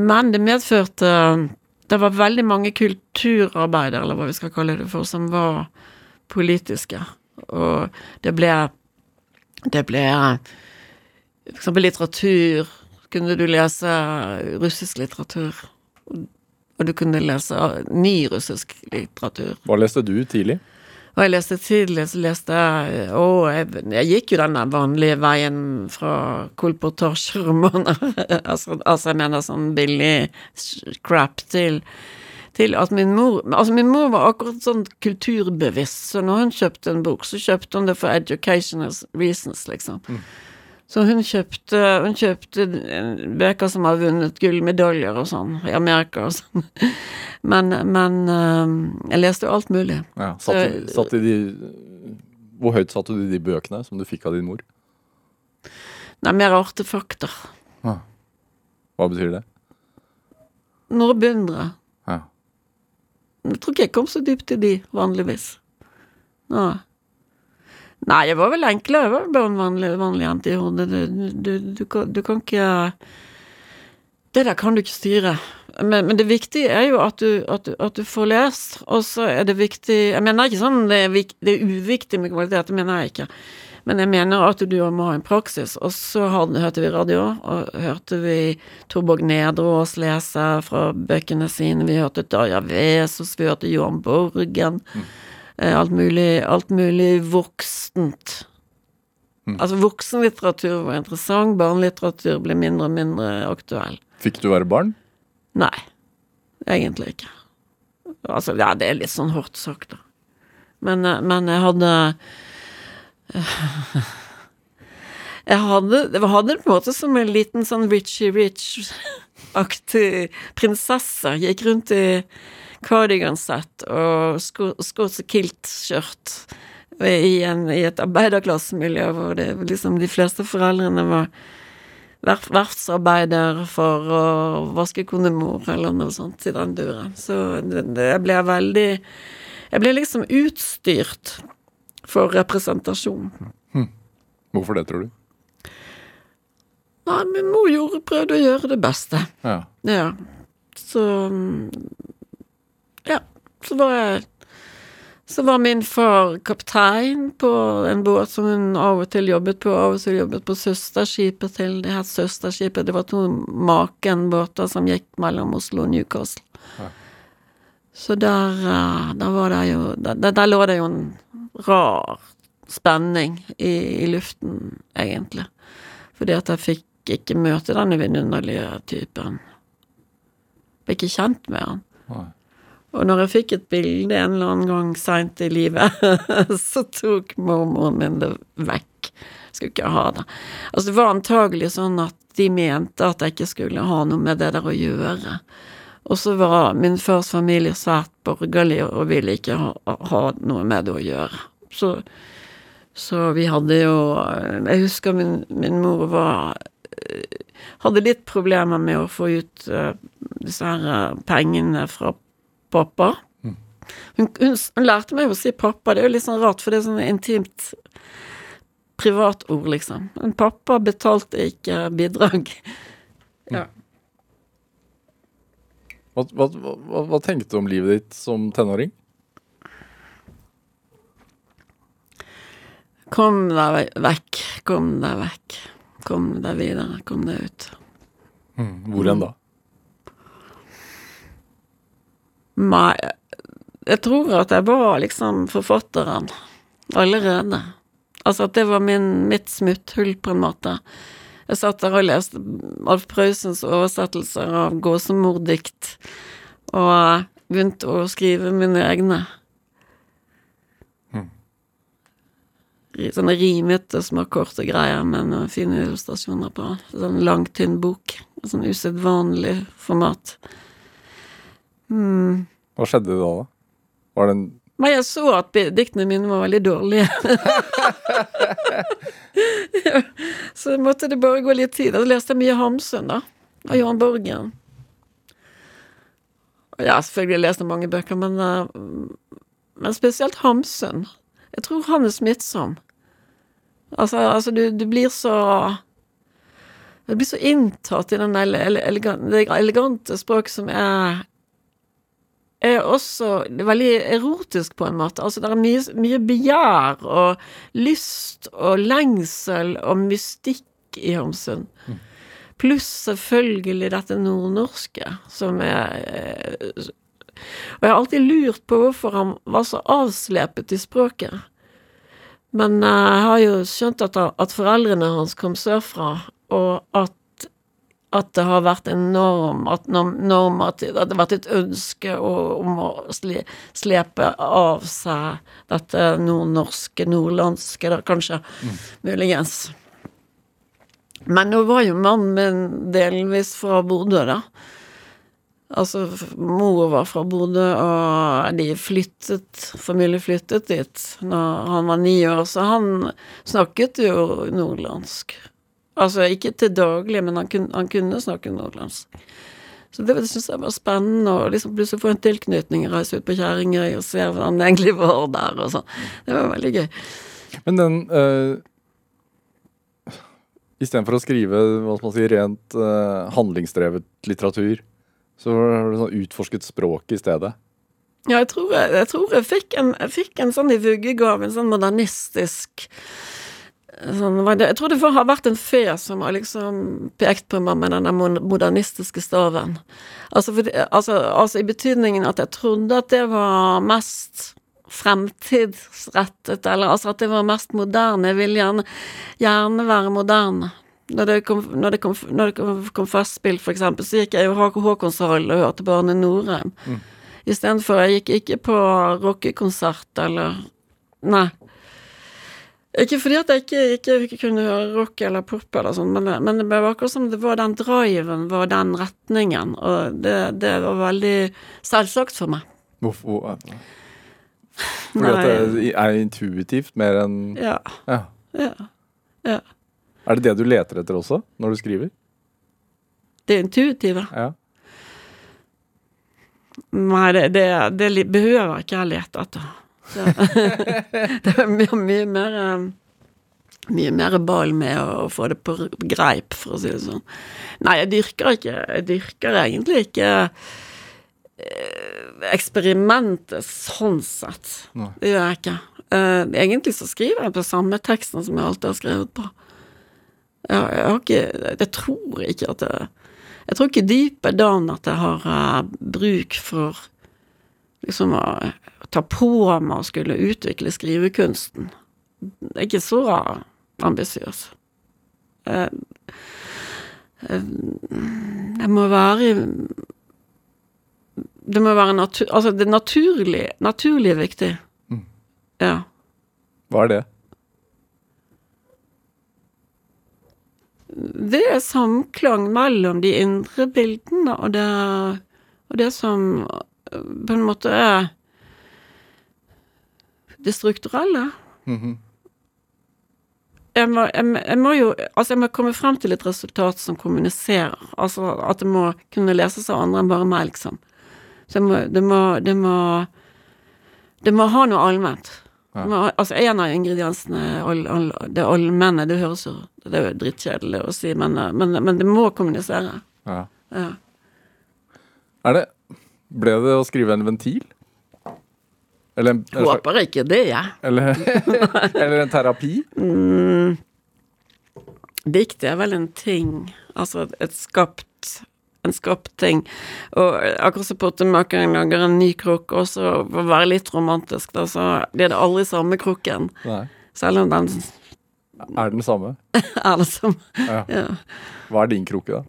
Men det medførte Det var veldig mange kulturarbeidere, eller hva vi skal kalle det for, som var politiske. Og det ble Det ble for eksempel litteratur kunne du lese russisk litteratur. Og du kunne lese ny russisk litteratur. Hva leste du tidlig? Og jeg leste tidlig, så leste jeg Å, jeg, jeg gikk jo den vanlige veien fra kolportasjeromaner altså, altså, jeg mener sånn billig crap til til at min mor Altså, min mor var akkurat sånn kulturbevisst, så når hun kjøpte en bok, så kjøpte hun det for educational reasons, liksom. Mm. Så hun kjøpte, hun kjøpte bøker som har vunnet gullmedaljer og sånn, i Amerika og sånn. Men, men eh, jeg leste jo alt mulig. Ja, satt, satt de, hvor høyt satte du de bøkene som du fikk av din mor? Nei, mer artefakter. Ah. Hva betyr det? Nordbundere. Ja. Jeg tror ikke jeg kom så dypt i de, vanligvis. Nei. Nei, jeg var vel enklere. Jeg var bare en vanlig, vanlig jente i hodet. Du, du, du, du, kan ikke Det der kan du ikke styre. Men, men det viktige er jo at du, at, at får lest, og så er det viktig Jeg mener ikke sånn det er, det er uviktig med kvalitet, det mener jeg ikke. Men jeg mener at du må ha en praksis. Og så hørte vi radio, og hørte vi Torborg Nedreås lese fra bøkene sine, vi hørte Darja Vesos, vi hørte Johan Borgen. Mm. Eh, alt mulig, alt mulig voksent. Mm. Altså voksenlitteratur var interessant, barnelitteratur ble mindre og mindre aktuell. Fikk du være barn? Nei, egentlig ikke. Altså, ja, det er litt sånn hardt sagt, da. Men, eh, men jeg hadde Jeg hadde, jeg hadde det på en måte som en liten sånn Richie Rich-aktig prinsesse. Gikk rundt i cardigansett og skotsk kilt-skjørt i, i, et arbeiderklassemiljø hvor det, liksom, de fleste foreldrene var verftsarbeider for å vaske konemor eller noe sånt i den duren. Så det, det ble veldig Jeg ble liksom utstyrt for representasjon. Hm. Hvorfor det, tror du? Nei, min mor gjorde, prøvde å gjøre det beste. Ja. ja. Så så var jeg så var min far kaptein på en båt som hun av og til jobbet på, av og til jobbet på søsterskipet til Det her Søsterskipet. Det var to Maken-båter som gikk mellom Oslo og Newcastle. Ja. Så der, eh, der var det jo der, der, lå det jo en rar spenning i, i luften, egentlig. Fordi at jeg fikk ikke møte denne vidunderlige typen. Fikk ikke kjent med han. Og når jeg fikk et bilde en eller annen gang seint i livet, så tok mormoren min det vekk. Skulle ikke ha det. Altså, det var antagelig sånn at de mente at jeg ikke skulle ha noe med det der å gjøre. Og så var min fars familie svært borgerlig og ville ikke ha, ha, noe med det å gjøre. Så, så vi hadde jo Jeg husker min, min mor var hadde litt problemer med å få ut uh, disse her pengene fra pappa. Mm. Hun, hun, hun, lærte meg å si pappa, det er jo litt sånn rart, for det er sånn intimt privatord, liksom. Men pappa betalte ikke bidrag. ja. Hva, hva, hva, hva, tenkte du om livet ditt som tenåring? Kom deg vekk, kom deg vekk. Kom deg videre, kom deg ut. Hvor enn da? Nei, jeg tror at jeg var liksom forfatteren allerede. Altså at det var min, mitt smutthull, på en måte. Jeg satt der og leste Alf Prøysens oversettelser av gåsemorddikt, og begynte å skrive mine egne. Ri- Sånne rimete, små, korte greier med noen fine illustrasjoner på. Sånn lang, tynn bok. Sånn usedvanlig format. Mm. Hva skjedde da? da? Var det en Men jeg så at diktene mine var veldig dårlige. Ja, så måtte det bare gå litt tid. Jeg leste mye Hamsun, da. Av Johan Borgen. Og Ja, selvfølgelig leste jeg mange bøker, men, eh, men spesielt Hamsun. Jeg tror han er smittsom. Altså, altså du, du blir så Du blir så inntatt i den ele, ele, elegan- det elegante språket som er er også veldig erotisk på en måte. Altså det er mye, mye begjær og lyst og lengsel og mystikk i Hamsun. Pluss selvfølgelig dette nordnorske, som er eh, Og jeg har alltid lurt på hvorfor han var så avslepet i språket. Men eh, jeg har jo skjønt at, at foreldrene hans kom sørfra, og at at det har vært en norm, at norm, at det har vært et ønske om å slepe av seg dette nordnorske, nordlandske, da, kanskje, muligens. Men nå var jo mannen min delvis fra Bodø, da. Altså, mor var fra Bodø, og de flyttet, familien flyttet dit når han var ni år, så han snakket jo nordlandsk. Altså ikke til daglig, men han kunne, han kunne snakke nordlandsk. Så det, det syns jeg var spennende, å liksom plutselig få en tilknytning, reise ut på Kjerringøy og se hvordan det egentlig var der og sånn. Det var veldig gøy. Men den øh, Istedenfor å skrive hva skal man si, rent øh, handlingsdrevet litteratur, så har du sånn utforsket språket i stedet. Ja, jeg tror jeg, jeg, tror jeg, fikk, en, jeg fikk en sånn i vuggegave, en sånn modernistisk Jeg tror det har vært en fe som har liksom pekt på meg med denne modernistiske staven. Altså, for, altså, altså i betydningen at jeg trodde at det var mest fremtidsrettet, eller altså at det var mest moderne. Jeg ville gjerne, gjerne være moderne. Når det kom, når det kom, når det kom, kom festspill, for eksempel, så gikk jeg jo Håkonshall og hørte Barne Norheim. Mm. Istedenfor jeg gikk ikke på rockekonsert eller Nei. Ikke fordi at jeg ikke, ikke, kunne høre rock eller pop eller sånn, men, men det var akkurat som det var den driven, var den retningen, og det, det var veldig selvsagt for meg. Hvorfor? Fordi at det er intuitivt mer enn Ja. ja. ja. ja. Er det det du leter etter også, når du skriver? Det intuitive. Ja. Nei, det, det, det behøver ikke jeg lete etter. Det, det er mye, mye mer eh, Mye mer ball med å få det på greip, for å si det sånn. Nei, jeg dyrker ikke Jeg dyrker egentlig ikke eh, eksperimentet sånn sett. Nei. Det gjør jeg ikke. Eh, egentlig så skriver jeg på samme teksten som jeg alltid har skrevet på. Jeg, jeg har ikke Jeg tror ikke at jeg Jeg tror ikke dypet down at jeg har eh, bruk for liksom å ta på meg å skulle utvikle skrivekunsten. Det er ikke så ambisiøs. Jeg, jeg Det må være Det må være natur... Altså, det naturlige naturlig er viktig. Mm. Ja. Hva er det? Det er samklang mellom de indre bildene og det, og det som øh, på en måte er det strukturelle. Mhm. Jeg må, jeg, jeg må jo Altså, jeg må komme frem til et resultat som kommuniserer. Altså at det må kunne leses av andre enn bare meg, liksom. Så må, det må Det må Det må ha noe allment. Ja. Altså, en av ingrediensene all, all, det allmenne. Det høres jo Det er jo drittkjedelig å si, men, men, men det må kommunisere. Ja. Ja. Er det Ble det å skrive en ventil? Eller en, eller, Håper ikke det, jeg. eller, eller en terapi? Mm. Dikt er vel en ting, altså et skapt en skapt ting. Og akkurat som pottemakeren lager en ny krukke, og så for å være litt romantisk, da, så blir det aldri samme krukken. Nei. Selv om den Er den samme? er den samme. Ja. Ja. Hva er din krukke, da?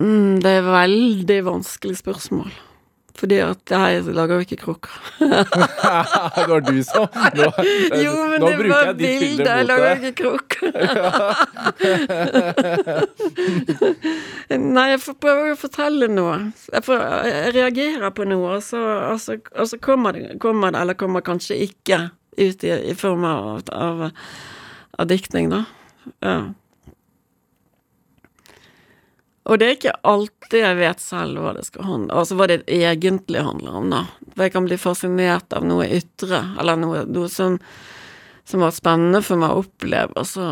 Mm, det er veldig vanskelig spørsmål. Fordi at jeg lager jo ikke krukker. det var du som Nå, Jo, men nå det var jeg ditt bilde, bilde jeg lager ikke krukker. Nei, jeg får prøve å fortelle noe. Jeg, får, jeg reagerer på noe, og så, og så, og så kommer, det, kommer det, eller kommer kanskje ikke, ut i, i form av, av, av diktning, da. Ja. Og det er ikke alltid jeg vet selv hva det skal handle Altså hva det egentlig handler om, da. For jeg kan bli fascinert av noe ytre, eller noe, noe som, som var spennende for meg å oppleve, så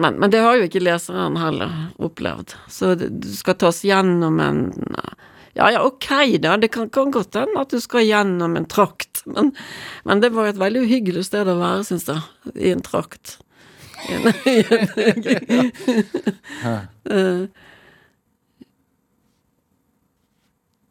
men, men det har jo ikke leseren heller opplevd. Så det, du skal tas gjennom en Ja ja, ok da, det kan, kan godt hende at du skal gjennom en trakt, men, men det var et veldig uhyggelig sted å være, syns jeg, i en trakt. I en, i en, Eh,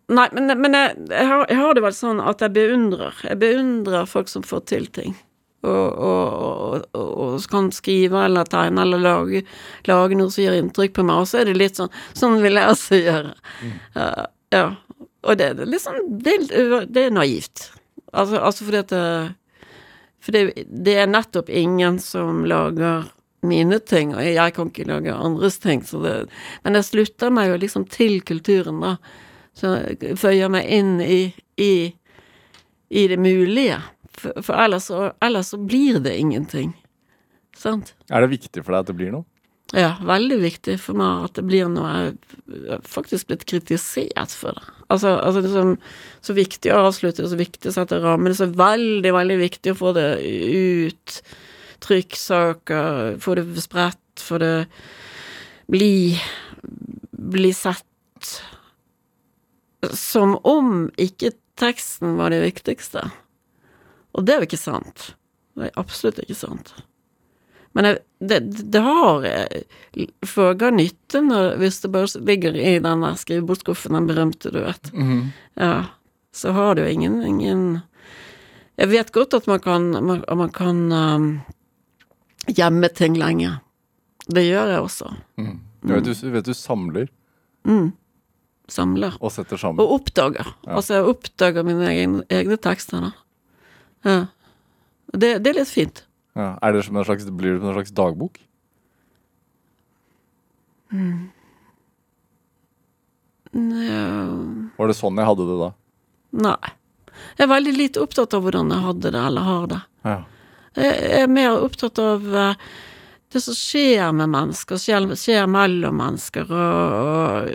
Nei, men, men jeg, jeg, har, jeg har det vel sånn at jeg beundrer. Jeg beundrer folk som får til ting. Og, og, og, og, kan skrive eller tegne eller lage, lage noe som gjør inntrykk på meg. Og så er det litt sånn Sånn vil jeg også gjøre. Uh, ja. Og det, det er liksom det, det er naivt. Altså, altså fordi at For det, det er nettopp ingen som lager mine ting, og jeg kan ikke lage andres ting, så det Men jeg slutter meg jo liksom til kulturen, da. Så føyer meg inn i, i, i det mulige. For, for ellers, så, ellers så blir det ingenting. Sant? Er det viktig for deg at det blir noe? Ja, veldig viktig for meg at det blir noe Jeg har faktisk blitt kritisert for det. Altså, altså det er så, så viktig å avslutte, så viktig å sette er så veldig, veldig viktig å få det ut. Trykksaker, få det spredt, få det bli bli sett. Som om ikke teksten var det viktigste. Og det er jo ikke sant. Det er absolutt ikke sant. Men jeg, det, det har føga nytte når, hvis det bare ligger i den der skrivebordsskuffen, den berømte, du vet. Ja, så har det jo ingen, ingen Jeg vet godt at man kan, man, man kan um, gjemme ting lenge. Det gjør jeg også. Mm. Jeg vet, du, vet du samler Mm. Samler. og setter sammen. Og oppdager. Altså, jeg oppdager mine egne, egne tekster, da. Ja. Det, det er litt fint. Ja. Er det som en slags, blir det som en slags dagbok? Ja. Var det sånn jeg hadde det da? Nei. Jeg er veldig lite opptatt av hvordan jeg hadde det, eller har det. Ja. Jeg er mer opptatt av eh, det som skjer med mennesker, skjer, mellom mennesker, og, og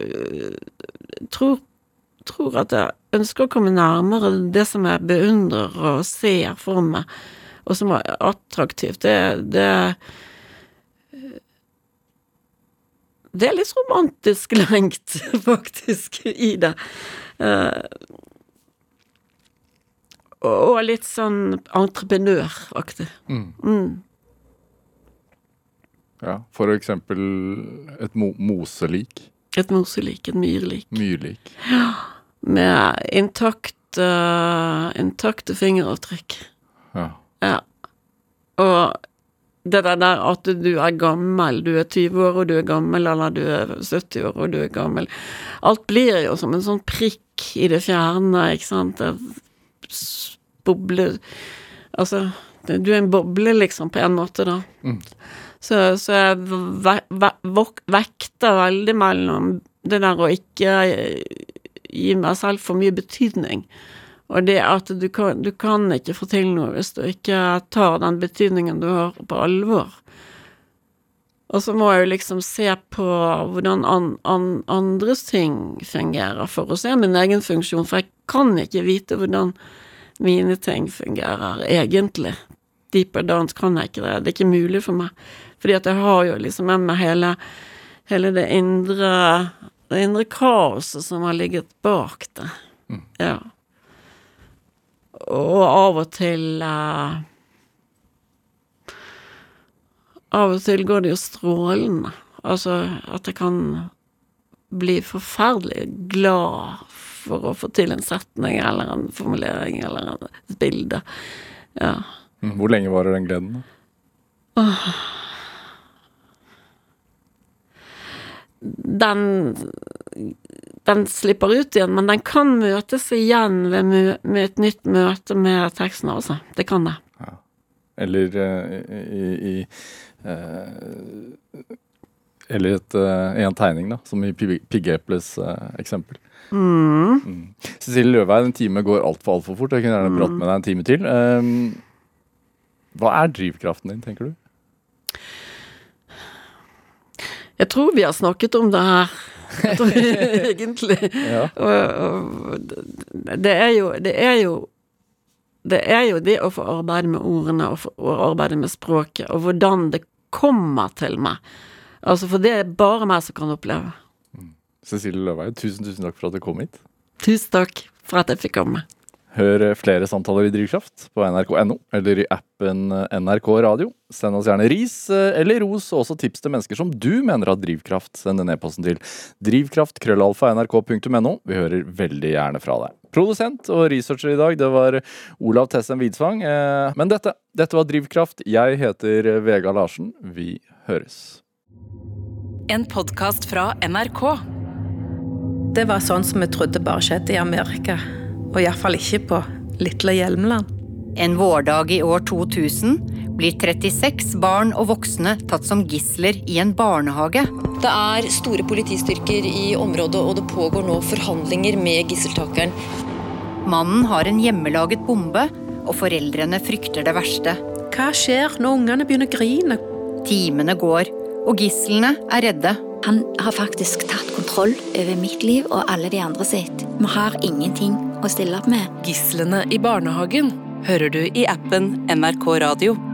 tror, tror at jeg ønsker å komme nærmere det som jeg beundrer og ser for meg, og som er attraktivt. Det, det Det er litt romantisk lengt, faktisk, i det. Eh, og, og litt sånn entreprenøraktig. Mm. Mm. ja. For eksempel et mo moselik. Et moselik, et myrlik. Myrlik. Med intakte, intakte fingeravtrykk. Ja. Ja. Og det der, der at du er gammel, du er 20 år og du er gammel, eller du er 70 år og du er gammel Alt blir jo som en sånn prikk i det fjerne, ikke sant. Det boble... Altså, du er en boble, liksom, på en måte, da. Mm. Så, så jeg ve ve vekter veldig mellom det der å ikke gi meg selv for mye betydning. Og det at du kan, du kan ikke få til noe hvis du ikke tar den betydningen du har, på alvor. Og så må jeg jo liksom se på hvordan an, an, andres ting fungerer, for å se min egen funksjon, for jeg kan ikke vite hvordan mine ting fungerer, egentlig. Deeper down kan jeg ikke det, det er ikke mulig for meg. Fordi at jeg har jo liksom med meg hele, hele det indre det indre kaoset som har ligget bak det. Ja. Og av og til uh, Av og til går det jo strålende. Altså at jeg kan bli forferdelig glad for å få til en setning eller en formulering eller et bilde. Ja. Mm, Hvor lenge varer den gleden? da? Den den slipper ut igjen, men den kan møtes igjen ved med et nytt møte med teksten, altså. Det kan det. Eller uh, i, i uh, Eller et, uh, i en tegning, da, som i Pig- Piggeples eh, eksempel. Mm. Cecilie Løveid, en time går altfor altfor fort. Jeg kunne gjerne pratet med deg en time til. Um, hva er drivkraften din, tenker du? Jeg tror vi har snakket om det her. Jeg tror egentlig. Ja. Og, og det er jo Det er jo det er jo det å få arbeide med ordene og, få, og arbeide med språket, og hvordan det kommer til meg. Altså, for det er bare meg som kan oppleve. Cecilie Løveid, tusen, tusen takk for at du kom hit. Tusen takk for at jeg fikk komme. Hør flere samtaler i Drivkraft på nrk.no eller i appen NRK Radio. Send oss gjerne ris eh, eller ros, og også tips til mennesker som du mener har drivkraft. Send den e-posten til drivkraft.krøllalfa.nrk.no. Vi hører veldig gjerne fra deg. Produsent og researcher i dag, det var Olav Tessen Widsvang. Eh, Men dette, dette var Drivkraft. Jeg heter Vega Larsen. Vi høres. En podkast fra NRK. Det var sånn som vi trodde bare skjedde i Amerika. Og iallfall ikke på lille Hjelmeland. En vårdag i år 2000 blir 36 barn og voksne tatt som gisler i en barnehage. Det er store politistyrker i området, og det pågår nå forhandlinger med gisseltakeren. Mannen har en hjemmelaget bombe, og foreldrene frykter det verste. Hva skjer når ungene begynner å grine? Timene går, og gislene er redde. Han har faktisk tatt kontroll over mitt liv og alle de andre sitt. Vi har ingenting å stille opp med. Gislene i barnehagen hører du i appen NRK Radio.